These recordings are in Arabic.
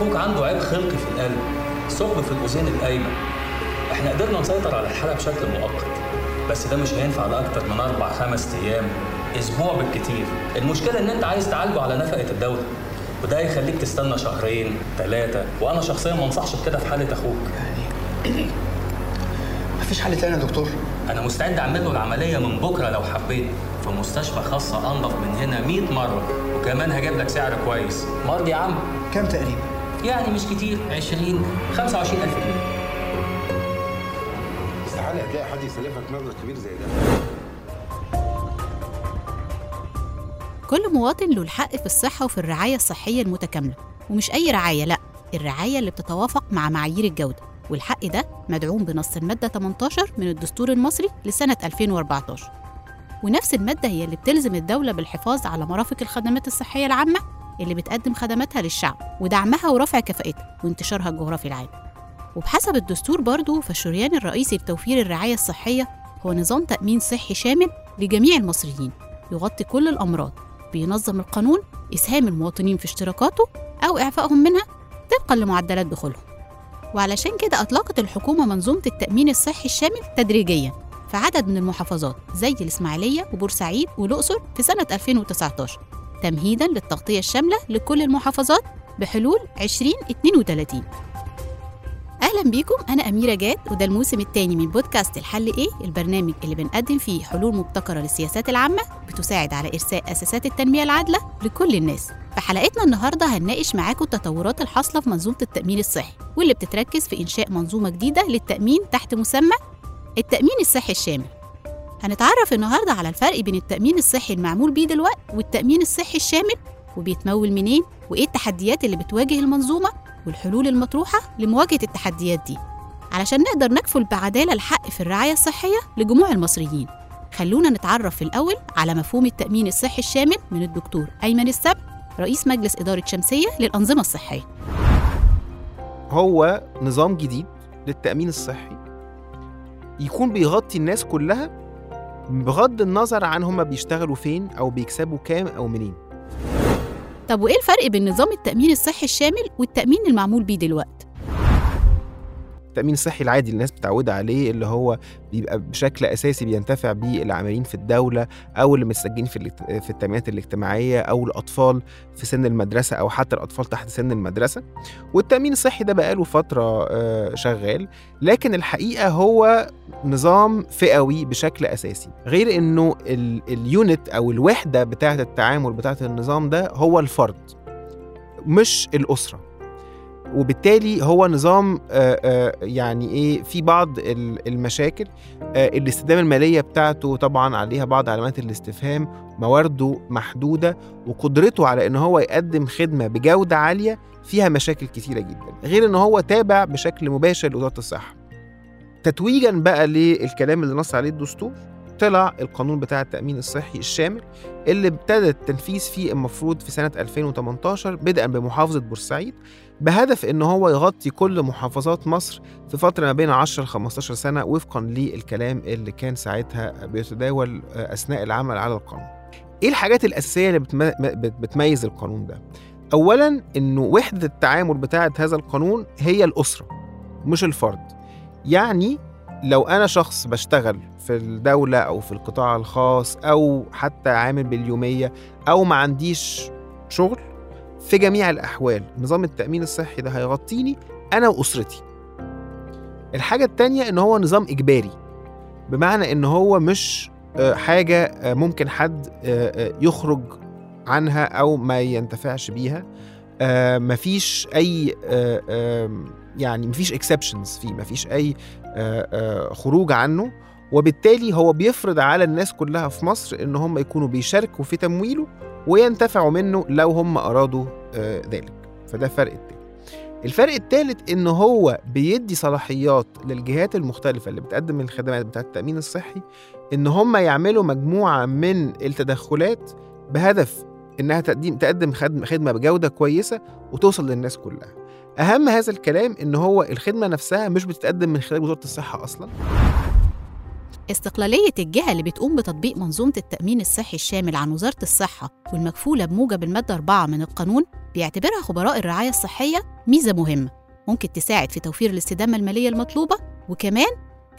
أخوك عنده عيب خلقي في القلب ثقب في الأذين الايمن إحنا قدرنا نسيطر على الحاله بشكل مؤقت بس ده مش هينفع لأكتر من أربع خمس أيام أسبوع بالكتير. المشكلة إن أنت عايز تعالجه على نفقة الدولة وده هيخليك تستنى شهرين ثلاثة وأنا شخصيا ما أنصحش بكده في حالة أخوك. يعني مفيش حل تاني يا دكتور؟ أنا مستعد أعمل له العملية من بكرة لو حبيت في مستشفى خاصة انضف من هنا 100 مرة وكمان هجيب لك سعر كويس. مرضي يا عم. كام تقريبا؟ يعني مش كتير 20 25000 جنيه. استحالة هتلاقي حد يسلفك مبلغ كبير زي ده. كل مواطن له الحق في الصحة وفي الرعاية الصحية المتكاملة. ومش أي رعاية لأ الرعاية اللي بتتوافق مع معايير الجودة. والحق ده مدعوم بنص المادة 18 من الدستور المصري لسنة 2014 ونفس المادة هي اللي بتلزم الدولة بالحفاظ على مرافق الخدمات الصحية العامة. اللي بتقدم خدماتها للشعب ودعمها ورفع كفاءتها وانتشارها الجغرافي العام. وبحسب الدستور برضه فالشريان الرئيسي بتوفير الرعاية الصحية هو نظام تأمين صحي شامل لجميع المصريين يغطي كل الأمراض بينظم القانون إسهام المواطنين في اشتراكاته أو إعفائهم منها طبقا لمعدلات دخولهم. وعلشان كده أطلقت الحكومة منظومة التأمين الصحي الشامل تدريجيا في عدد من المحافظات زي الإسماعيلية وبورسعيد والأقصر في سنة 2019 تمهيدا للتغطية الشاملة لكل المحافظات بحلول 2032 أهلا بيكم أنا أميرة جاد وده الموسم الثاني من بودكاست الحل إيه البرنامج اللي بنقدم فيه حلول مبتكرة للسياسات العامة بتساعد على إرساء أساسات التنمية العادلة لكل الناس. في حلقتنا النهارده هنناقش معاكم التطورات الحاصلة في منظومة التأمين الصحي واللي بتتركز في إنشاء منظومة جديدة للتأمين تحت مسمى التأمين الصحي الشامل. هنتعرف النهارده على الفرق بين التأمين الصحي المعمول بيه دلوقتي والتأمين الصحي الشامل وبيتمول منين وإيه التحديات اللي بتواجه المنظومة والحلول المطروحة لمواجهة التحديات دي. علشان نقدر نكفل بعدالة الحق في الرعاية الصحية لجموع المصريين. خلونا نتعرف في الأول على مفهوم التأمين الصحي الشامل من الدكتور أيمن السبت رئيس مجلس إدارة شمسية للأنظمة الصحية. هو نظام جديد للتأمين الصحي يكون بيغطي الناس كلها بغض النظر عن هما بيشتغلوا فين أو بيكسبوا كام أو منين طب وإيه الفرق بين نظام التأمين الصحي الشامل والتأمين المعمول بيه دلوقتي؟ التأمين الصحي العادي الناس متعودة عليه اللي هو بيبقى بشكل أساسي بينتفع بيه العاملين في الدولة أو اللي متسجلين في. في التأمينات الاجتماعية أو الأطفال في سن المدرسة أو حتى الأطفال تحت سن المدرسة. والتأمين الصحي ده بقاله فترة شغال. لكن الحقيقة هو نظام فئوي بشكل أساسي. غير ال... اليونت أو الوحدة بتاعة التعامل بتاعة النظام ده هو الفرد مش الأسرة. وبالتالي هو نظام يعني إيه في بعض المشاكل الاستدامه المالية بتاعته طبعا عليها بعض علامات الاستفهام موارده محدودة وقدرته على إن هو يقدم خدمة بجودة عالية فيها مشاكل كتيرة جدا غير إن هو تابع بشكل مباشر لوزارة الصحة. تتويجا بقى للكلام اللي نص عليه الدستور طلع القانون بتاع التأمين الصحي الشامل اللي ابتدى التنفيذ فيه المفروض في سنة 2018 بدءا بمحافظة بورسعيد بهدف إن هو يغطي كل محافظات مصر في فترة ما بين 10 ل 15 سنة وفقا للكلام اللي كان ساعتها بيتداول أثناء العمل على القانون. إيه الحاجات الأساسية اللي بتميز القانون ده؟ اولا إنه وحدة التعامل بتاعة هذا القانون هي الأسرة مش الفرد. يعني لو أنا شخص بشتغل في الدولة أو في القطاع الخاص أو حتى عامل باليومية أو ما عنديش شغل في جميع الأحوال نظام التأمين الصحي ده هيغطيني أنا وأسرتي. الحاجة التانية إن هو نظام إجباري بمعنى إن هو مش حاجة ممكن حد يخرج عنها أو ما ينتفعش بيها. مفيش أي يعني مفيش اكسبشنز فيه مفيش أي خروج عنه. وبالتالي هو بيفرض على الناس كلها في مصر إن هم يكونوا بيشاركوا في تمويله وينتفعوا منه لو هم أرادوا آه ذلك. فده الفرق التاني الفرق الثالث إن هو بيدي صلاحيات للجهات المختلفة اللي بتقدم الخدمات بتاعة التأمين الصحي إن هم يعملوا مجموعة من التدخلات بهدف إنها تقديم تقدم خدمة بجودة كويسة وتوصل للناس كلها. أهم هذا الكلام إن هو الخدمة نفسها مش بتتقدم من خلال وزارة الصحة أصلا. استقلالية الجهة اللي بتقوم بتطبيق منظومة التأمين الصحي الشامل عن وزارة الصحة والمكفولة بموجب المادة 4 من القانون بيعتبرها خبراء الرعاية الصحية ميزة مهمة ممكن تساعد في توفير الاستدامة المالية المطلوبة وكمان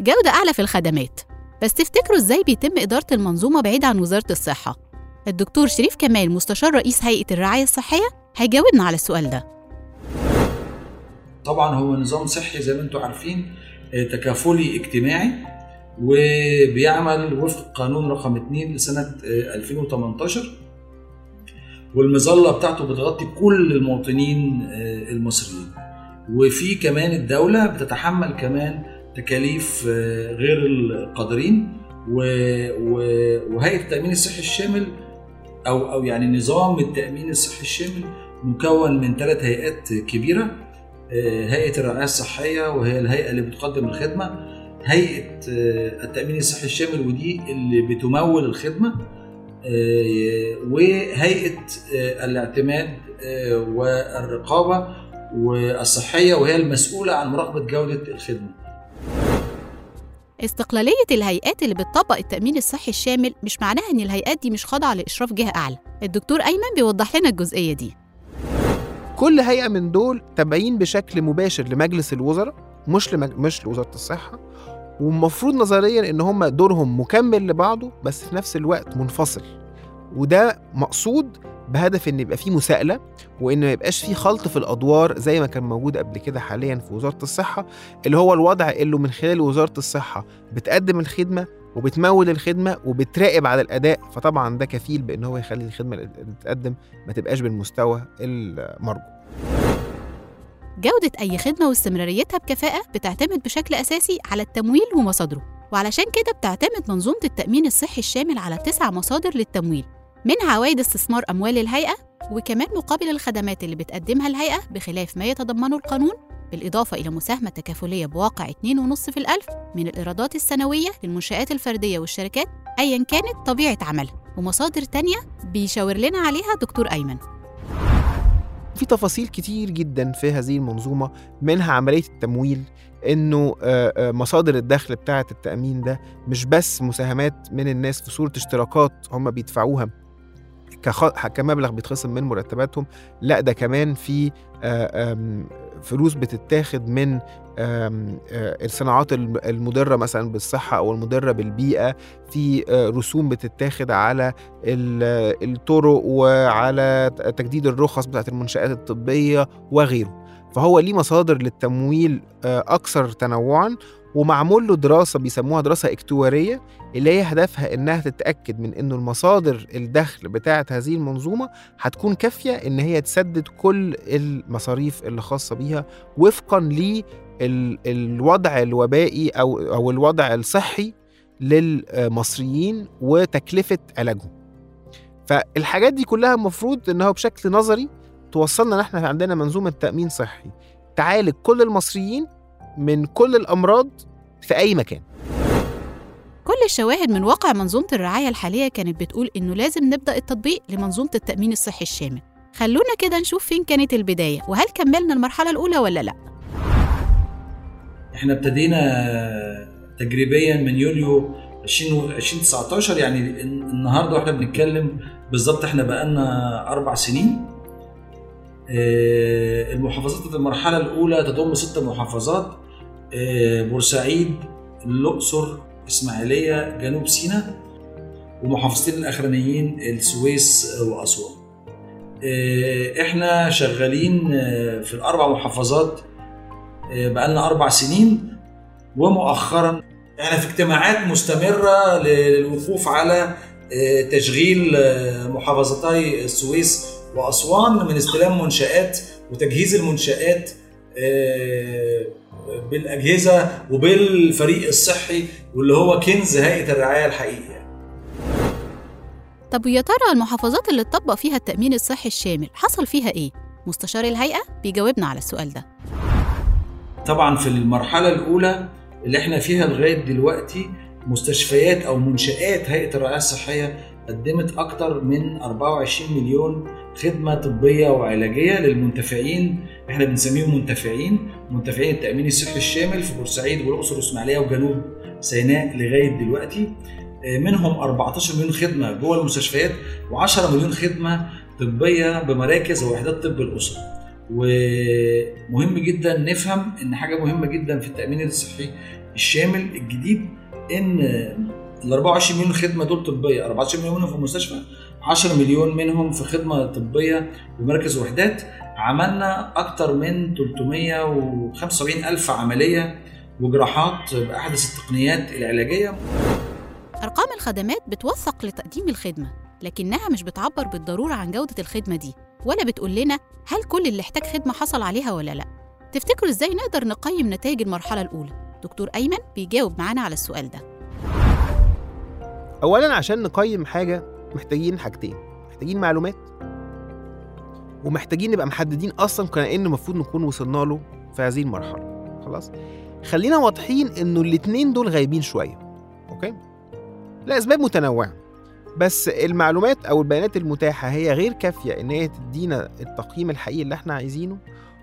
جودة أعلى في الخدمات بس تفتكروا إزاي بيتم إدارة المنظومة بعيد عن وزارة الصحة؟ الدكتور شريف كمال مستشار رئيس هيئة الرعاية الصحية هيجاوبنا على السؤال ده طبعا هو نظام صحي زي ما أنتم عارفين آه، تكافلي اجتماعي وبيعمل وفق قانون رقم 2 لسنة آه، 2018 والمظلة بتاعته بتغطي كل المواطنين آه، المصريين. وفي كمان الدولة بتتحمل كمان تكاليف آه، غير القادرين. و- و- وهيئة التأمين الصحي الشامل أو أو يعني نظام التأمين الصحي الشامل مكون من ثلاث هيئات كبيرة آه، هيئة الرعاية الصحية وهي الهيئة اللي بتقدم الخدمة. هيئة آه، التأمين الصحي الشامل ودي اللي بتمول الخدمة آه، وهيئة آه، الاعتماد والرقابة والصحية وهي المسؤولة عن مراقبة جودة الخدمة. استقلالية الهيئات اللي بتطبق التأمين الصحي الشامل مش معناها إن الهيئات دي مش خاضعة لإشراف جهة أعلى. الدكتور أيمن بيوضح لنا الجزئية دي. كل هيئة من دول تابعين بشكل مباشر لمجلس الوزراء مش لمج... مش لوزارة الصحة والمفروض نظريا إن هم دورهم مكمل لبعضه بس في نفس الوقت منفصل. وده مقصود بهدف إن يبقى فيه مساءلة وإن ما يبقاش فيه خلط في الأدوار زي ما كان موجود قبل كده حاليا في وزارة الصحة اللي هو الوضع اللي من خلال وزارة الصحة بتقدم الخدمة وبتمول الخدمة وبتراقب على الأداء فطبعا ده كفيل بإن هو يخلي الخدمة اللي بتتقدم ما تبقاش بالمستوى المرجو. جودة أي خدمة واستمراريتها بكفاءة بتعتمد بشكل أساسي على التمويل ومصادره. وعلشان كده بتعتمد منظومة التأمين الصحي الشامل على تسع مصادر للتمويل منها عوائد استثمار أموال الهيئة وكمان مقابل الخدمات اللي بتقدمها الهيئة بخلاف ما يتضمنه القانون بالإضافة إلى مساهمة تكافلية بواقع 2.5 في الألف من الإيرادات السنوية للمنشآت الفردية والشركات أيا كانت طبيعة عملها. ومصادر تانية بيشاور لنا عليها دكتور أيمن. في تفاصيل كتير جدا في هذه المنظومة منها عملية التمويل إنه آه، آه، مصادر الدخل بتاعة التأمين ده مش بس مساهمات من الناس في صورة اشتراكات هم بيدفعوها كمبلغ بيتخصم من مرتباتهم لا ده كمان في آه، فلوس بتتاخد من آه، الصناعات الم- المضرة مثلا بالصحة أو المضرة بالبيئة في آه، رسوم بتتاخد على ال- الطرق وعلى تجديد الرخص بتاعت المنشآت الطبية وغيره. فهو ليه مصادر للتمويل آه، أكثر تنوعا ومعمول له دراسة بيسموها دراسة إكتوارية اللي هي هدفها إنها تتأكد من إنه المصادر الدخل بتاعة هذه المنظومة هتكون كافية إن هي تسدد كل المصاريف اللي خاصة بيها وفقا للوضع الوبائي أو أو الوضع الصحي للمصريين وتكلفة علاجهم. فالحاجات دي كلها المفروض إنها بشكل نظري توصلنا إن إحنا عندنا منظومة تأمين صحي. تعالج كل المصريين من كل الأمراض في أي مكان. كل الشواهد من واقع منظومة الرعاية الحالية كانت بتقول إنه لازم نبدأ التطبيق لمنظومة التأمين الصحي الشامل. خلونا كده نشوف فين كانت البداية وهل كملنا المرحلة الأولى ولا لأ؟ إحنا ابتدينا تجريبيا من يوليو 20 2019 يعني النهارده وإحنا بنتكلم بالظبط إحنا بقالنا أربع سنين. آه، المحافظات المرحلة الأولى تضم ست محافظات. بورسعيد الأقصر إسماعيلية جنوب سيناء ومحافظتين الأخرانيين السويس وأسوان. آه، إحنا شغالين آه، في الأربع محافظات آه، بقالنا أربع سنين ومؤخرا إحنا في اجتماعات مستمرة للوقوف على آه، تشغيل آه، محافظتي السويس وأسوان من استلام منشآت وتجهيز المنشآت آه، بالأجهزة وبالفريق الصحي واللي هو كنز هيئة الرعاية الحقيقي طب ويا ترى المحافظات اللي اتطبق فيها التأمين الصحي الشامل حصل فيها إيه؟ مستشار الهيئة بيجاوبنا على السؤال ده طبعا في المرحلة الأولى اللي إحنا فيها لغاية دلوقتي مستشفيات أو منشآت هيئة الرعاية الصحية قدمت أكتر من 24 مليون خدمة طبية وعلاجية للمنتفعين. إحنا بنسميهم منتفعين. منتفعين التأمين الصحي الشامل في بورسعيد والأقصر والاسماعيليه وجنوب سيناء لغاية دلوقتي. منهم 14 مليون خدمة جوه المستشفيات و10 مليون خدمة طبية بمراكز ووحدات طب الأسرة. ومهم جدا نفهم إن حاجة مهمة جدا في التأمين الصحي الشامل الجديد إن ال 24 مليون خدمة دول طبية 14 مليون منهم في المستشفى 10 مليون منهم في خدمة طبية بمركز وحدات. عملنا أكتر من 375 ألف عملية وجراحات بأحدث التقنيات العلاجية. أرقام الخدمات بتوثق لتقديم الخدمة لكنها مش بتعبر بالضرورة عن جودة الخدمة دي ولا بتقول لنا هل كل اللي احتاج خدمة حصل عليها ولا لأ. تفتكروا إزاي نقدر نقيم نتائج المرحلة الأولى؟ دكتور أيمن بيجاوب معانا على السؤال ده. اولا عشان نقيم حاجة محتاجين حاجتين محتاجين معلومات ومحتاجين نبقى محددين أصلا كان إيه المفروض نكون وصلنا له في هذه المرحلة. خلاص؟ خلينا واضحين إنه الاتنين دول غايبين شوية أوكي؟ لأسباب متنوعة بس المعلومات أو البيانات المتاحة هي غير كافية إن هي تدينا التقييم الحقيقي اللي إحنا عايزينه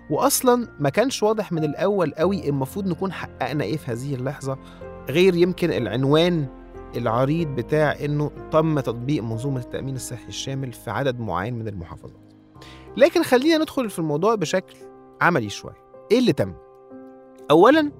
واصلا ما كانش واضح من الأول قوي المفروض نكون حققنا إيه في هذه اللحظة غير يمكن العنوان العريض بتاع إنه تم تطبيق منظومة التأمين الصحي الشامل في عدد معين من المحافظات. لكن خلينا ندخل في الموضوع بشكل عملي شوية. إيه اللي تم؟ اولا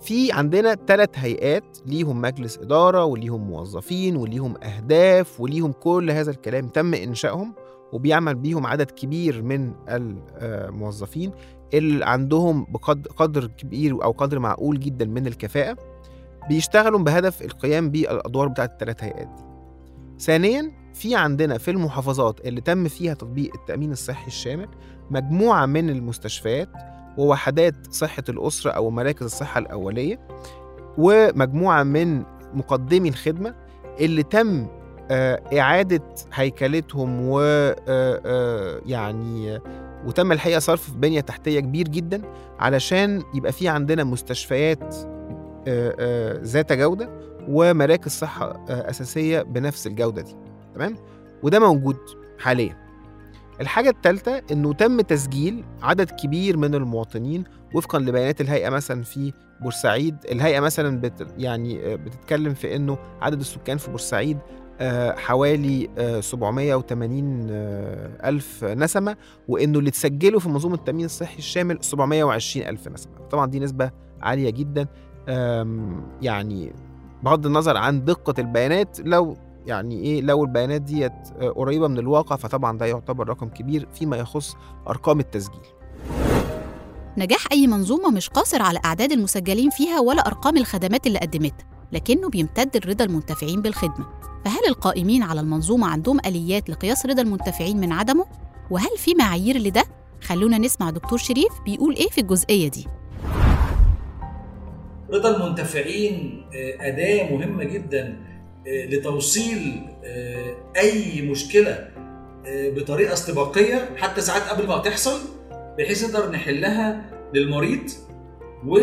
في عندنا ثلاث هيئات ليهم مجلس إدارة وليهم موظفين وليهم أهداف وليهم كل هذا الكلام تم إنشائهم وبيعمل بيهم عدد كبير من الموظفين اللي عندهم بقدر قدر كبير أو قدر معقول جدا من الكفاءة بيشتغلوا بهدف القيام بالأدوار بتاعت الثلاث هيئات دي. ثانيا في عندنا في المحافظات اللي تم فيها تطبيق التأمين الصحي الشامل مجموعة من المستشفيات ووحدات صحة الأسرة أو مراكز الصحة الأولية ومجموعة من مقدمي الخدمة اللي تم آه، إعادة هيكلتهم و آه، آه، يعني وتم الحقيقة صرف بنية تحتية كبير جدا علشان يبقى في عندنا مستشفيات ذات جودة ومراكز صحة آه، أساسية بنفس الجودة دي. تمام؟ وده موجود حاليا. الحاجة الثالثة إنه تم تسجيل عدد كبير من المواطنين وفقا لبيانات الهيئة مثلا في بورسعيد. الهيئة مثلا بت يعني آه، بتتكلم في إنه عدد السكان في بورسعيد آه، حوالي آه، 780 آه، ألف نسمة وإنه اللي تسجلوا في منظومة التأمين الصحي الشامل 720 ألف نسمة. طبعا دي نسبة عالية جدا. يعني بغض النظر عن دقة البيانات لو يعني إيه لو البيانات ديت آه، قريبة من الواقع فطبعا ده يعتبر رقم كبير فيما يخص أرقام التسجيل نجاح أي منظومة مش قاصر على أعداد المسجلين فيها ولا أرقام الخدمات اللي قدمتها لكنه بيمتد لرضا المنتفعين بالخدمة فهل القائمين على المنظومة عندهم آليات لقياس رضا المنتفعين من عدمه؟ وهل في معايير لده؟ خلونا نسمع دكتور شريف بيقول إيه في الجزئية دي رضا المنتفعين آه، أداة مهمة جدا آه، لتوصيل آه، أي مشكلة بطريقة استباقية حتى ساعات قبل ما تحصل بحيث نقدر نحلها للمريض. و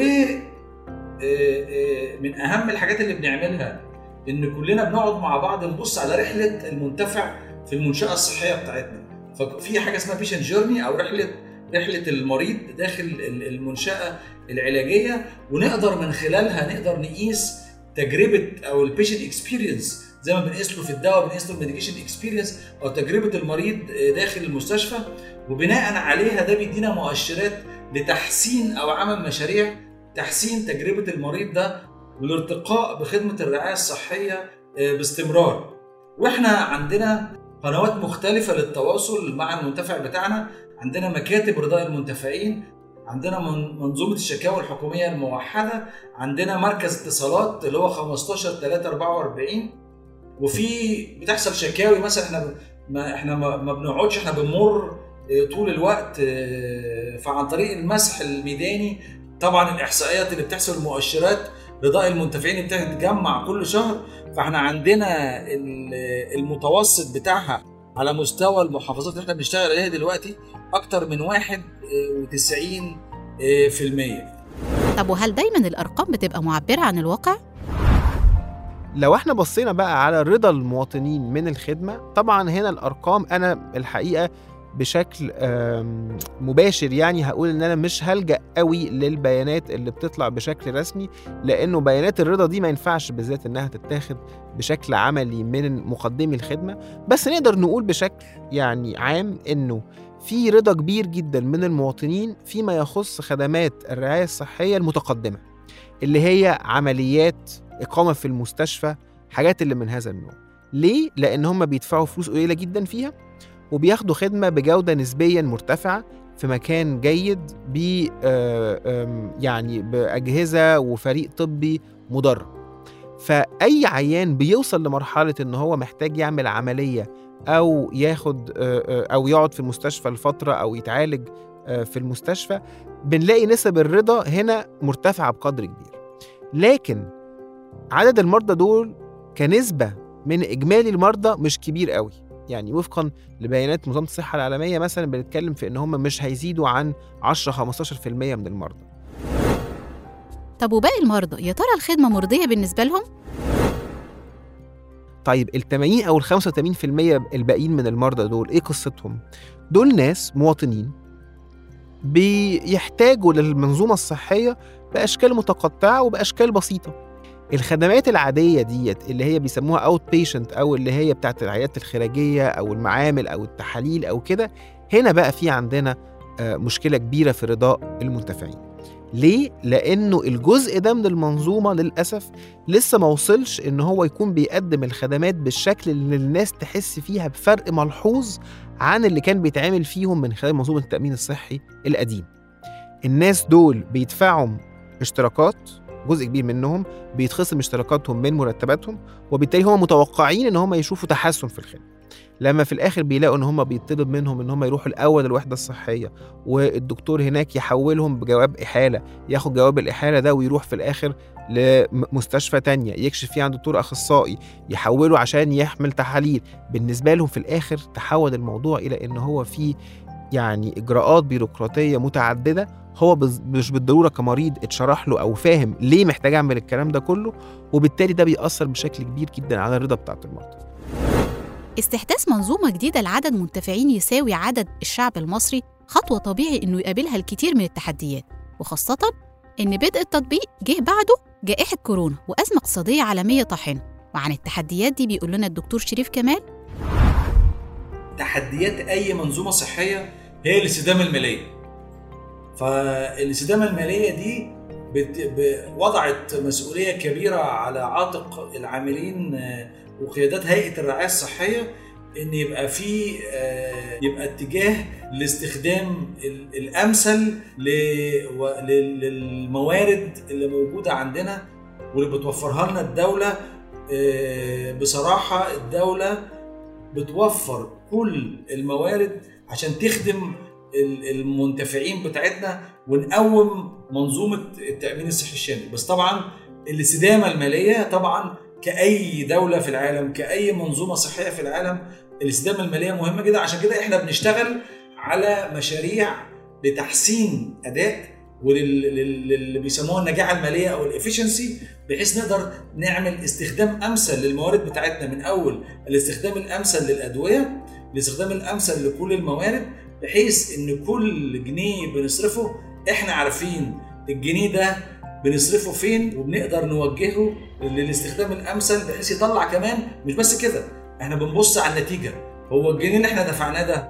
من أهم الحاجات اللي بنعملها إن كلنا بنقعد مع بعض نبص على رحلة المنتفع في المنشأة الصحية بتاعتنا. ففي حاجة اسمها patient journey أو رحلة رحلة المريض داخل ال- المنشأة العلاجية ونقدر من خلالها نقدر نقيس تجربة أو ال patient experience زي ما بنقيس له في الدواء بنقيس له ال medication experience أو تجربة المريض داخل المستشفى. وبناء عليها ده بيدينا مؤشرات لتحسين أو عمل مشاريع تحسين تجربة المريض ده والارتقاء بخدمة الرعاية الصحية باستمرار. وإحنا عندنا قنوات مختلفة للتواصل مع المنتفع بتاعنا. عندنا مكاتب رضاء المنتفعين عندنا من- منظومة الشكاوى الحكومية الموحدة عندنا مركز اتصالات اللي هو 15 3 44 وفي بتحصل شكاوي مثلا إحنا ما إحنا ما بنقعدش إحنا بنمر آه، طول الوقت آه، فعن طريق المسح الميداني. طبعا الإحصائيات اللي بتحصل المؤشرات رضاء المنتفعين بتتجمع كل شهر فإحنا عندنا ال- المتوسط بتاعها على مستوى المحافظات اللي إحنا بنشتغل عليها دلوقتي أكتر من 91 آه، في المية طب وهل دايما الأرقام بتبقى معبرة عن الواقع؟ لو إحنا بصينا بقى على رضا المواطنين من الخدمة طبعا هنا الأرقام أنا الحقيقة بشكل مباشر يعني هقول إن أنا مش هلجأ قوي للبيانات اللي بتطلع بشكل رسمي لأنه بيانات الرضا دي ما ينفعش بالذات إنها تتاخد بشكل عملي من مقدمي الخدمة. بس نقدر نقول بشكل يعني عام إنه في رضا كبير جدا من المواطنين فيما يخص خدمات الرعاية الصحية المتقدمة اللي هي عمليات إقامة في المستشفى حاجات اللي من هذا النوع. ليه؟ لأن هم بيدفعوا فلوس قليلة جدا فيها. وبياخدوا خدمة بجودة نسبيا مرتفعة في مكان جيد ب آه، يعني بأجهزة وفريق طبي مدرب. فأي عيان بيوصل لمرحلة إن هو محتاج يعمل عملية أو ياخد آه، آه، أو يقعد في المستشفى لفترة أو يتعالج في المستشفى بنلاقي نسب الرضا هنا مرتفعة بقدر كبير. لكن عدد المرضى دول كنسبة من إجمالي المرضى مش كبير قوي. يعني وفقا لبيانات منظمه الصحة العالمية مثلا بنتكلم في إن هم مش هيزيدوا عن 10 15% من المرضى طب وباقي المرضى يا ترى الخدمة مرضية بالنسبة لهم؟ طيب ال 80 أو ال 85% الباقيين من المرضى دول إيه قصتهم؟ دول ناس مواطنين بيحتاجوا للمنظومة الصحية بأشكال متقطعة وبأشكال بسيطة. الخدمات العادية ديت اللي هي بيسموها outpatient أو اللي هي بتاعت العيادات الخارجيه أو المعامل أو التحاليل أو كده هنا بقى في عندنا آه، مشكلة كبيرة في رضاء المنتفعين. ليه؟ لأنه الجزء ده من المنظومة للأسف لسه ما وصلش إن هو يكون بيقدم الخدمات بالشكل اللي الناس تحس فيها بفرق ملحوظ عن اللي كان بيتعمل فيهم من خلال منظومة التأمين الصحي القديم. الناس دول بيدفعوا اشتراكات جزء كبير منهم بيتخصم اشتراكاتهم من مرتباتهم وبالتالي هم متوقعين إن هم يشوفوا تحسن في الخدمة. لما في الآخر بيلاقوا إن هم بيطلب منهم إن هم يروحوا الأول الوحدة الصحية والدكتور هناك يحولهم بجواب إحالة ياخد جواب الإحالة ده ويروح في الآخر لمستشفى تانية يكشف فيه عند دكتور أخصائي يحوله عشان يحمل تحاليل. بالنسبة لهم في الآخر تحول الموضوع إلى إن هو في يعني إجراءات بيروقراطية متعددة هو بز- مش بالضرورة كمريض اتشرح له أو فاهم ليه محتاج أعمل الكلام ده كله وبالتالي ده بيأثر بشكل كبير جدا على الرضا بتاعت المرضى. استحداث منظومة جديدة لعدد منتفعين يساوي عدد الشعب المصري خطوة طبيعي إنه يقابلها الكثير من التحديات وخاصة إن بدء التطبيق جه بعده جائحة كورونا وأزمة اقتصادية عالمية طاحنة. وعن التحديات دي بيقول لنا الدكتور شريف كمال. تحديات أي منظومة صحية هي الاستدامه الماليه فالاستدامه المالية دي وضعت مسؤولية كبيرة على عاتق العاملين آه، وقيادات هيئة الرعاية الصحية إن يبقى في آه، يبقى اتجاه لاستخدام ال- الأمثل للموارد اللي موجودة عندنا واللي بتوفرها لنا الدولة. آه، بصراحة الدولة بتوفر كل الموارد عشان تخدم المنتفعين بتاعتنا ونقوم منظومة التأمين الصحي الشامل. بس طبعا الاستدامة المالية طبعا كأي دولة في العالم كأي منظومة صحية في العالم الاستدامة المالية مهمة جدا. عشان كده إحنا بنشتغل على مشاريع لتحسين أداء واللي بيسموها النجاعة المالية أو الافشنسي بحيث نقدر نعمل استخدام أمثل للموارد بتاعتنا. من أول الاستخدام الأمثل للأدوية الاستخدام الأمثل لكل الموارد بحيث إن كل جنيه بنصرفه إحنا عارفين الجنيه ده بنصرفه فين وبنقدر نوجهه للاستخدام الأمثل بحيث يطلع كمان مش بس كده إحنا بنبص على النتيجة. هو الجنيه اللي إحنا دفعناه ده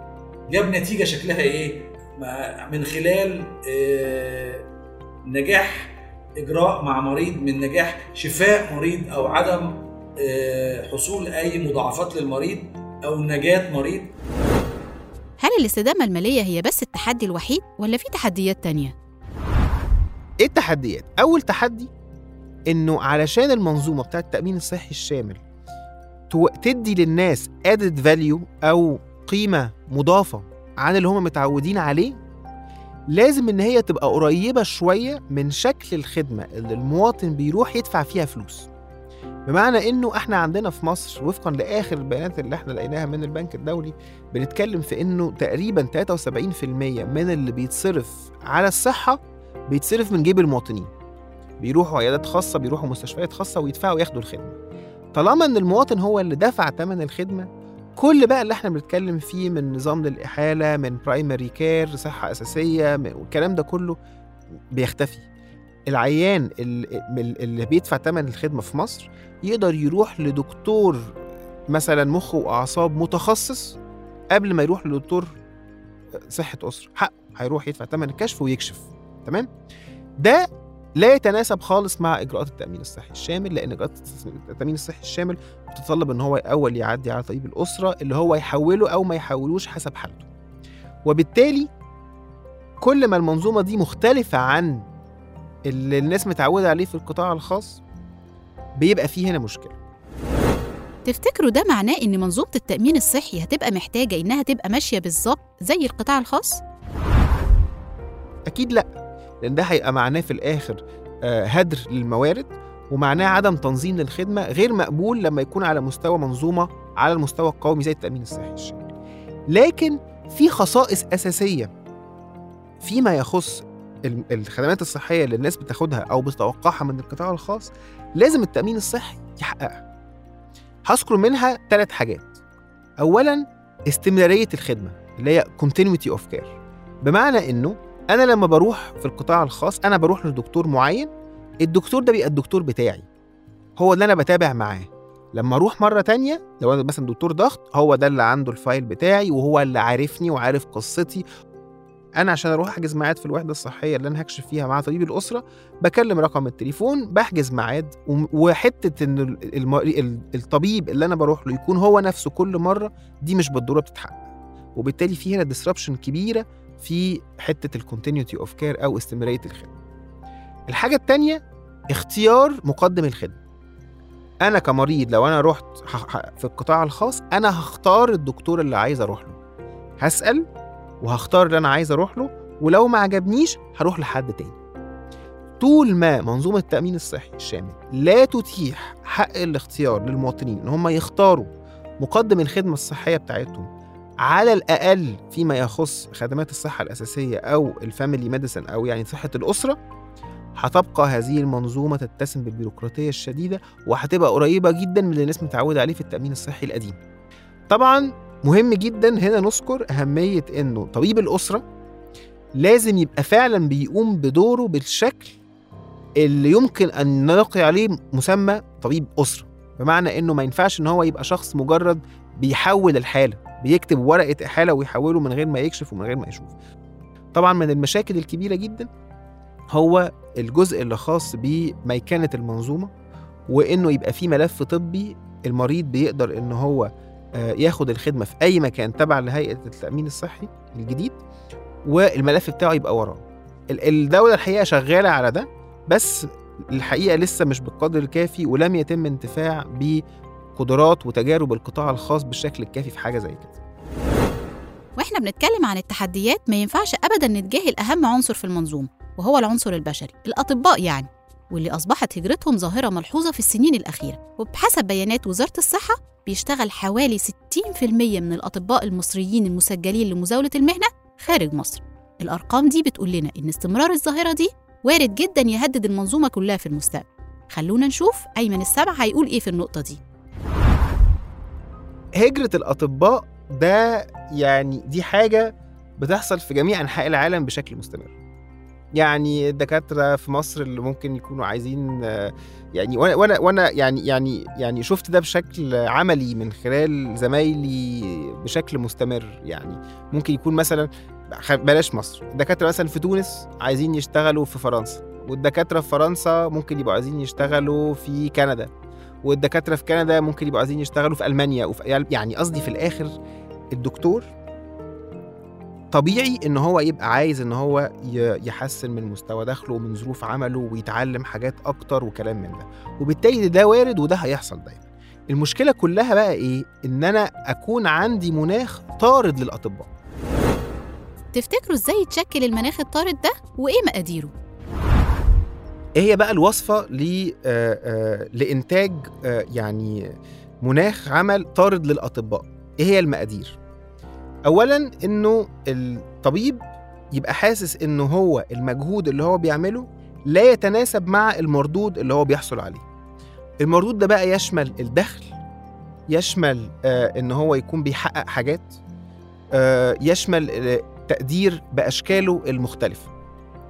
جاب نتيجة شكلها إيه؟ من خلال آه، نجاح إجراء مع مريض من نجاح شفاء مريض أو عدم آه، حصول أي مضاعفات للمريض أو نجاة مريض. هل الاستدامة المالية هي بس التحدي الوحيد ولا في تحديات تانية؟ إيه التحديات؟ أول تحدي إنه علشان المنظومة بتاعت التأمين الصحي الشامل تدي للناس added value أو قيمة مضافة عن اللي هم متعودين عليه لازم إن هي تبقى قريبة شوية من شكل الخدمة اللي المواطن بيروح يدفع فيها فلوس بمعنى إنه إحنا عندنا في مصر وفقا لآخر البيانات اللي إحنا لقيناها من البنك الدولي بنتكلم في إنه تقريبا 73% من اللي بيتصرف على الصحة بيتصرف من جيب المواطنين. بيروحوا عيادات خاصة بيروحوا مستشفيات خاصة ويدفعوا ياخدوا الخدمة. طالما إن المواطن هو اللي دفع ثمن الخدمة كل بقى اللي إحنا بنتكلم فيه من نظام للإحالة من primary care صحة أساسية والكلام ده كله بيختفي. العيان اللي, بيدفع ثمن الخدمة في مصر يقدر يروح لدكتور مثلا مخ وأعصاب متخصص قبل ما يروح لدكتور صحة أسرة. حقه هيروح يدفع ثمن الكشف ويكشف. تمام؟ ده لا يتناسب خالص مع إجراءات التأمين الصحي الشامل لأن إجراءات التأمين الصحي الشامل بتتطلب إن هو أول يعدي على طبيب الأسرة اللي هو يحوله أو ما يحولوش حسب حالته. وبالتالي كل ما المنظومة دي مختلفة عن اللي الناس متعودة عليه في القطاع الخاص بيبقى فيه هنا مشكلة تفتكروا ده معناه إن منظومة التأمين الصحي هتبقى محتاجة إنها تبقى ماشية بالظبط زي القطاع الخاص؟ أكيد لأ لأن ده هيبقى معناه في الآخر آه، هدر للموارد ومعناه عدم تنظيم للخدمة غير مقبول لما يكون على مستوى منظومة على المستوى القومي زي التأمين الصحي الشامل لكن في خصائص أساسية فيما يخص الخدمات الصحية اللي الناس بتاخدها أو بتتوقعها من القطاع الخاص لازم التأمين الصحي يحققها. هذكر منها ثلاث حاجات. اولا استمرارية الخدمة اللي هي continuity of care. بمعنى إنه أنا لما بروح في القطاع الخاص أنا بروح لدكتور معين الدكتور ده بيبقى الدكتور بتاعي. هو اللي أنا بتابع معاه. لما أروح مرة تانية لو أنا مثلا دكتور ضغط هو ده اللي عنده ال file بتاعي وهو اللي عارفني وعارف قصتي أنا عشان أروح أحجز ميعاد في الوحدة الصحية اللي أنا هكشف فيها مع طبيب الأسرة بكلم رقم التليفون بحجز ميعاد وحتة إن الطبيب اللي أنا بروح له يكون هو نفسه كل مرة دي مش بالضرورة بتتحقق وبالتالي في هنا disruption كبيرة في حتة ال continuity of care أو استمرارية الخدمة. الحاجة الثانية اختيار مقدم الخدمة. أنا كمريض لو أنا رحت في القطاع الخاص أنا هختار الدكتور اللي عايز أروح له. هسأل وهختار اللي أنا عايز أروح له ولو ما عجبنيش هروح لحد تاني. طول ما منظومة التأمين الصحي الشامل لا تتيح حق الاختيار للمواطنين إن هم يختاروا مقدم الخدمة الصحية بتاعتهم على الأقل فيما يخص خدمات الصحة الأساسية أو ال family medicine أو يعني صحة الأسرة هتبقى هذه المنظومة تتسم بالبيروقراطية الشديدة وهتبقى قريبة جدا من اللي الناس متعودة عليه في التأمين الصحي القديم. طبعا مهم جدا هنا نذكر أهمية إنه طبيب الأسرة لازم يبقى فعلا بيقوم بدوره بالشكل اللي يمكن أن نلقي عليه مسمى طبيب أسرة. بمعنى إنه ما ينفعش إن هو يبقى شخص مجرد بيحول الحالة بيكتب ورقة إحالة ويحوله من غير ما يكشف ومن غير ما يشوف. طبعا من المشاكل الكبيرة جدا هو الجزء اللي خاص بميكنة المنظومة وإنه يبقى في ملف طبي المريض بيقدر إن هو ياخد الخدمة في أي مكان تبع لهيئة التأمين الصحي الجديد والملف بتاعه يبقى وراه. ال- الدولة الحقيقة شغالة على ده بس الحقيقة لسه مش بالقدر الكافي ولم يتم انتفاع بقدرات وتجارب القطاع الخاص بالشكل الكافي في حاجة زي كده. وإحنا بنتكلم عن التحديات ما ينفعش ابدا نتجاهل أهم عنصر في المنظومة وهو العنصر البشري الأطباء يعني. واللي أصبحت هجرتهم ظاهرة ملحوظة في السنين الأخيرة. وبحسب بيانات وزارة الصحة بيشتغل حوالي 60% من الأطباء المصريين المسجلين لمزاولة المهنة خارج مصر. الأرقام دي بتقول لنا إن استمرار الظاهرة دي وارد جدا يهدد المنظومة كلها في المستقبل. خلونا نشوف أيمن السبع هيقول إيه في النقطة دي. هجرة الأطباء ده يعني دي حاجة بتحصل في جميع أنحاء العالم بشكل مستمر. يعني الدكاترة في مصر اللي ممكن يكونوا عايزين يعني وأنا وأنا وأنا يعني يعني يعني شفت ده بشكل عملي من خلال زمايلي بشكل مستمر. يعني ممكن يكون مثلا بلاش مصر. الدكاترة مثلا في تونس عايزين يشتغلوا في فرنسا والدكاترة في فرنسا ممكن يبقوا عايزين يشتغلوا في كندا والدكاترة في كندا ممكن يبقوا عايزين يشتغلوا في ألمانيا وفي يعني قصدي في الآخر الدكتور طبيعي إن هو يبقى عايز إن هو يحسن من مستوى دخله ومن ظروف عمله ويتعلم حاجات أكتر وكلام من ده. وبالتالي ده وارد وده هيحصل دايما. المشكلة كلها بقى إيه؟ إن أنا أكون عندي مناخ طارد للأطباء. تفتكروا إزاي يتشكل المناخ الطارد ده؟ وإيه مقاديره؟ إيه هي بقى الوصفة ل لإنتاج يعني مناخ عمل طارد للأطباء؟ إيه هي المقادير؟ اولا إنه الطبيب يبقى حاسس إنه هو المجهود اللي هو بيعمله لا يتناسب مع المردود اللي هو بيحصل عليه. المردود ده بقى يشمل الدخل يشمل آه، إن هو يكون بيحقق حاجات آه، يشمل آه، تقدير بأشكاله المختلفة.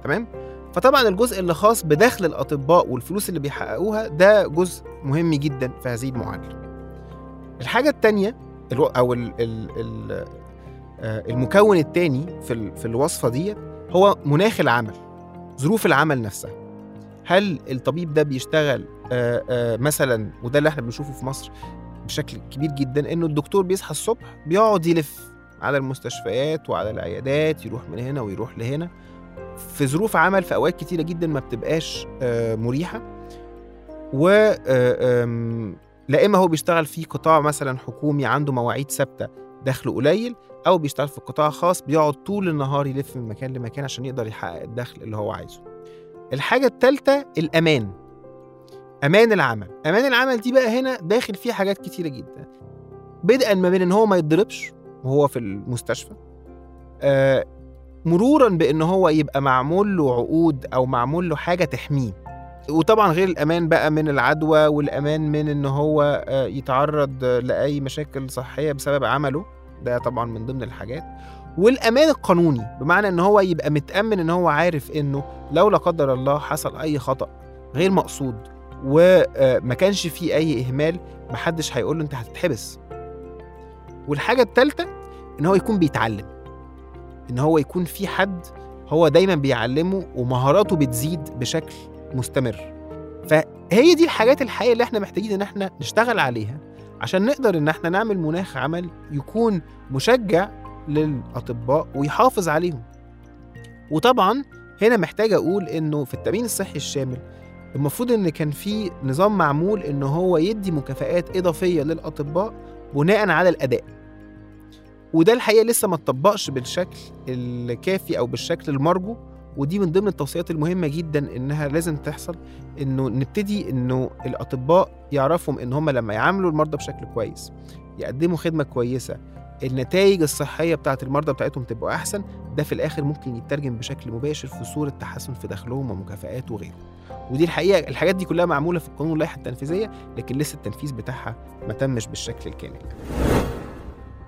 تمام؟ فطبعا الجزء اللي خاص بدخل الأطباء والفلوس اللي بيحققوها ده جزء مهم جدا في هذه المعادلة. الحاجة الثانية أو ال ال ال آه، المكون الثاني في في الوصفة دي هو مناخ العمل ظروف العمل نفسها. هل الطبيب ده بيشتغل آه، آه، مثلا وده اللي إحنا بنشوفه في مصر بشكل كبير جدا إنه الدكتور بيصحى الصبح بيقعد يلف على المستشفيات وعلى العيادات يروح من هنا ويروح لهنا. في ظروف عمل في أوقات كتيرة جدا ما بتبقاش آه، مريحة. و آه، لا إما هو بيشتغل في قطاع مثلا حكومي عنده مواعيد ثابتة دخله قليل أو بيشتغل في قطاع خاص بيقعد طول النهار يلف من مكان لمكان عشان يقدر يحقق الدخل اللي هو عايزه. الحاجة الثالثه الأمان. أمان العمل. أمان العمل دي بقى هنا داخل فيه حاجات كتيرة جدا. بدءا ما بين إن هو ما يتضربش وهو في المستشفى آه مرورا بإن هو يبقى معمول له عقود أو معمول له حاجة تحميه. وطبعا غير الأمان بقى من العدوى والأمان من إن هو آه، يتعرض لأي مشاكل صحية بسبب عمله. ده طبعا من ضمن الحاجات. والأمان القانوني بمعنى إن هو يبقى متأمن إن هو عارف إنه لو لا قدر الله حصل أي خطأ غير مقصود وما كانش فيه أي إهمال محدش هيقول له أنت هتتحبس. والحاجة الثالثه إن هو يكون بيتعلم. إن هو يكون في حد هو دايما بيعلمه ومهاراته بتزيد بشكل مستمر. فهي دي الحاجات الحقيقيه اللي إحنا محتاجين إن إحنا نشتغل عليها. عشان نقدر إن إحنا نعمل مناخ عمل يكون مشجع للأطباء ويحافظ عليهم. وطبعا هنا محتاج أقول إنه في التأمين الصحي الشامل المفروض إن كان في نظام معمول إن هو يدي مكافآت إضافية للأطباء بناء على الأداء. وده الحقيقة لسه ما اتطبقش بالشكل الكافي أو بالشكل المرجو. ودي من ضمن التوصيات المهمة جدا إنها لازم تحصل إنه نبتدي إنه الأطباء يعرفوا إن هم لما يعاملوا المرضى بشكل كويس يقدموا خدمة كويسة النتائج الصحية بتاعت المرضى بتاعتهم تبقى أحسن ده في الآخر ممكن يترجم بشكل مباشر في صورة تحسن في دخلهم ومكافآت وغيره. ودي الحقيقة الحاجات دي كلها معمولة في القانون واللائحه التنفيذية لكن لسه التنفيذ بتاعها ما تمش بالشكل الكامل.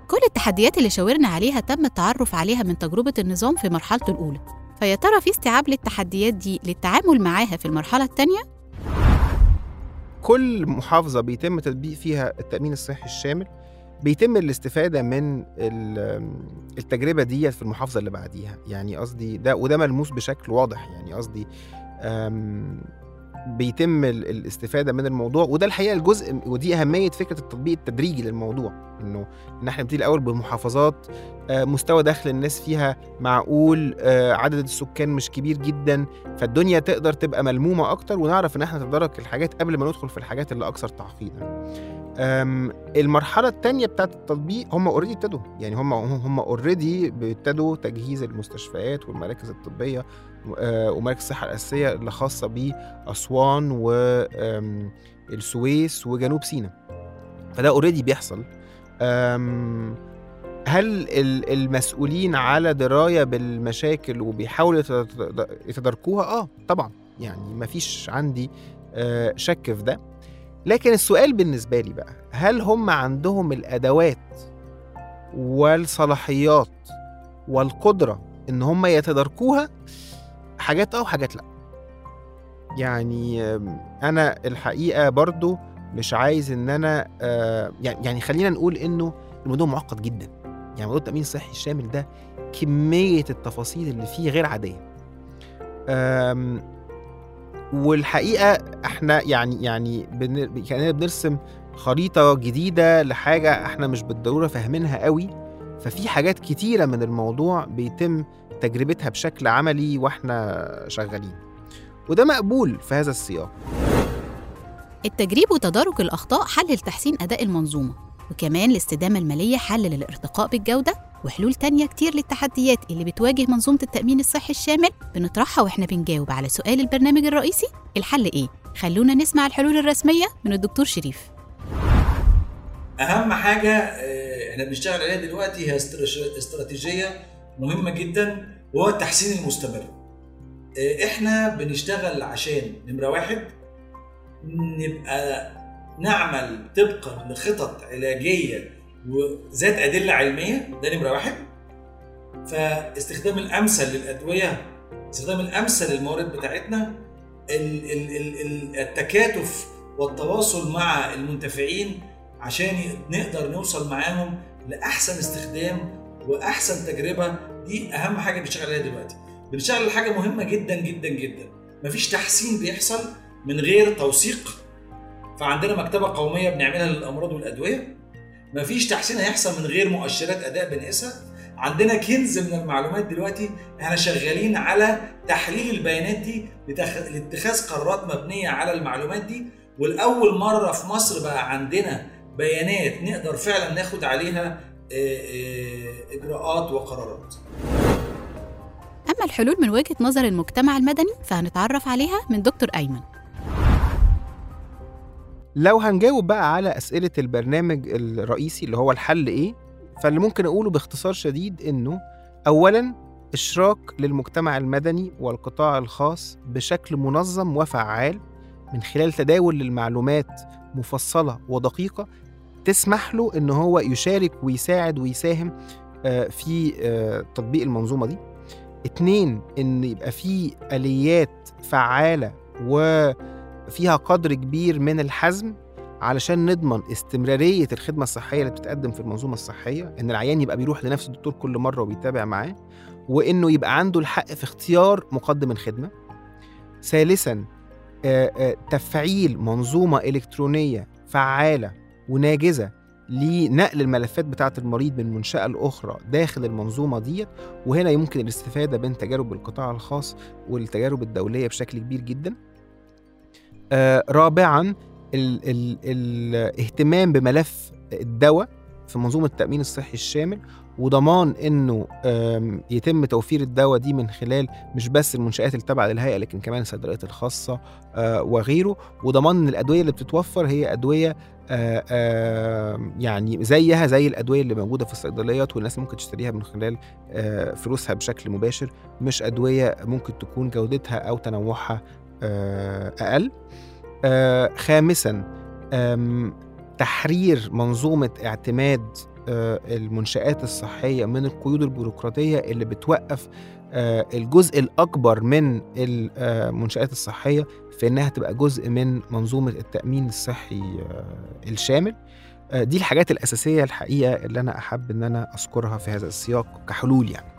كل التحديات اللي شاورنا عليها تم التعرف عليها من تجربة النظام في مرحلته الأولى. فيا ترى في استيعاب للتحديات دي للتعامل معاها في المرحلة الثانية؟ كل محافظة بيتم تطبيق فيها التأمين الصحي الشامل بيتم الاستفادة من ال- التجربة دي في المحافظة اللي بعديها يعني قصدي ده وده ملموس بشكل واضح يعني قصدي بيتم ال- الاستفادة من الموضوع وده الحقيقة الجزء ودي أهمية فكرة التطبيق التدريجي للموضوع إنه إن إحنا نبتدي الأول بمحافظات آه، مستوى دخل الناس فيها معقول آه، عدد السكان مش كبير جدا فالدنيا تقدر تبقى ملمومة أكتر ونعرف إن إحنا نتدرج الحاجات قبل ما ندخل في الحاجات اللي أكثر تعقيدا. أم، المرحلة الثانية بتاعت التطبيق هم already ابتدوا يعني هم هم already ابتدوا تجهيز المستشفيات والمراكز الطبية آه، ومراكز الصحه الأساسية اللي خاصة باسوان والسويس وجنوب سيناء. فده already بيحصل. هل ال- المسؤولين على دراية بالمشاكل وبيحاولوا يتد- يتداركوها؟ آه طبعا يعني مفيش عندي آه، شك في ده لكن السؤال بالنسبة لي بقى هل هم عندهم الأدوات والصلاحيات والقدرة إن هم يتداركوها حاجات آه وحاجات لأ. يعني أنا الحقيقة برضو مش عايز إن أنا آه، يعني يعني خلينا نقول إنه الموضوع معقد جدا. يعني موضوع التأمين الصحي الشامل ده كمية التفاصيل اللي فيه غير عادية. والحقيقة إحنا يعني يعني. كاننا بنرسم خريطة جديدة لحاجة إحنا مش بالضرورة فاهمينها قوي ففي حاجات كتيرة من الموضوع بيتم تجربتها بشكل عملي وإحنا شغالين. وده مقبول في هذا السياق. التجريب وتدارك الأخطاء حل لتحسين أداء المنظومة وكمان الاستدامة المالية حل للارتقاء بالجودة وحلول تانية كتير للتحديات اللي بتواجه منظومة التأمين الصحي الشامل. بنطرحها وإحنا بنجاوب على سؤال البرنامج الرئيسي الحل إيه؟ خلونا نسمع الحلول الرسمية من الدكتور شريف. أهم حاجة آه، إحنا بنشتغل عليها دلوقتي هي استراتيجية مهمة جدا وهو التحسين المستمر. آه، إحنا بنشتغل عشان نمرة واحد نبقى نعمل طبقا لخطط علاجية وذات أدلة علمية ده نمرة واحد. فاستخدام الأمثل للأدوية استخدام الأمثل للموارد بتاعتنا ال- ال- ال- ال- التكاتف والتواصل مع المنتفعين عشان نقدر نوصل معاهم لأحسن استخدام وأحسن تجربة دي أهم حاجة بنشتغل عليها دلوقتي. بنشتغل على حاجة مهمة جدا جدا جدا. مفيش تحسين بيحصل من غير توثيق. فعندنا مكتبة قومية بنعملها للأمراض والأدوية. مفيش تحسين هيحصل من غير مؤشرات أداء بنقيسها. عندنا كنز من المعلومات دلوقتي إحنا شغالين على تحليل البيانات دي لاتخاذ قرارات مبنية على المعلومات دي. والأول مرة في مصر بقى عندنا بيانات نقدر فعلا ناخد عليها آه، آه، إجراءات وقرارات. أما الحلول من وجهة نظر المجتمع المدني فهنتعرف عليها من دكتور أيمن. لو هنجاوب بقى على أسئلة البرنامج الرئيسي اللي هو الحل إيه فاللي ممكن أقوله باختصار شديد إنه أولاً إشراك للمجتمع المدني والقطاع الخاص بشكل منظم وفعال من خلال تداول للمعلومات مفصلة ودقيقة تسمح له إن هو يشارك ويساعد ويساهم آه، في آه، تطبيق المنظومة دي. اتنين إن يبقى في آليات فعالة وفيها قدر كبير من الحزم علشان نضمن استمرارية الخدمة الصحية اللي بتتقدم في المنظومة الصحية إن العيان يبقى بيروح لنفس الدكتور كل مرة وبيتابع معاه وإنه يبقى عنده الحق في اختيار مقدم الخدمة. ثالثا آه، تفعيل منظومة إلكترونية فعالة وناجزة لنقل الملفات بتاعة المريض من منشأة لأخرى داخل المنظومة ديت. وهنا يمكن الاستفادة بين تجارب القطاع الخاص والتجارب الدولية بشكل كبير جدا. آه، رابعا ال ال الاهتمام بملف الدواء في منظومة التأمين الصحي الشامل وضمان إنه يتم توفير الدواء دي من خلال مش بس المنشآت التابعة للهيئة لكن كمان الصيدليات الخاصة آه، وغيره. وضمان إن الأدوية اللي بتتوفر هي أدوية آه، آه، يعني زيها زي الأدوية اللي موجودة في الصيدليات والناس ممكن تشتريها من خلال آه، فلوسها بشكل مباشر. مش أدوية ممكن تكون جودتها أو تنوعها آه، خامسا تحرير منظومة اعتماد المنشآت الصحية من القيود البيروقراطية اللي بتوقف الجزء الأكبر من المنشآت الصحية في إنها تبقى جزء من منظومة التأمين الصحي آه، الشامل. آه، دي الحاجات الأساسية الحقيقة اللي أنا أحب إن أنا أذكرها في هذا السياق كحلول يعني.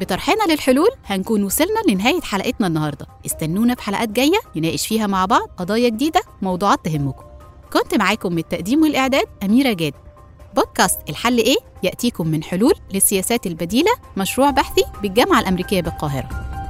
بطرحنا للحلول هنكون وصلنا لنهاية حلقتنا النهاردة. استنونا في حلقات جاية نناقش فيها مع بعض قضايا جديدة موضوعات تهمكم. كنت معاكم من التقديم والإعداد أميرة جاد. بودكاست الحل إيه؟ يأتيكم من حلول للسياسات البديلة مشروع بحثي بالجامعة الأمريكية بالقاهرة.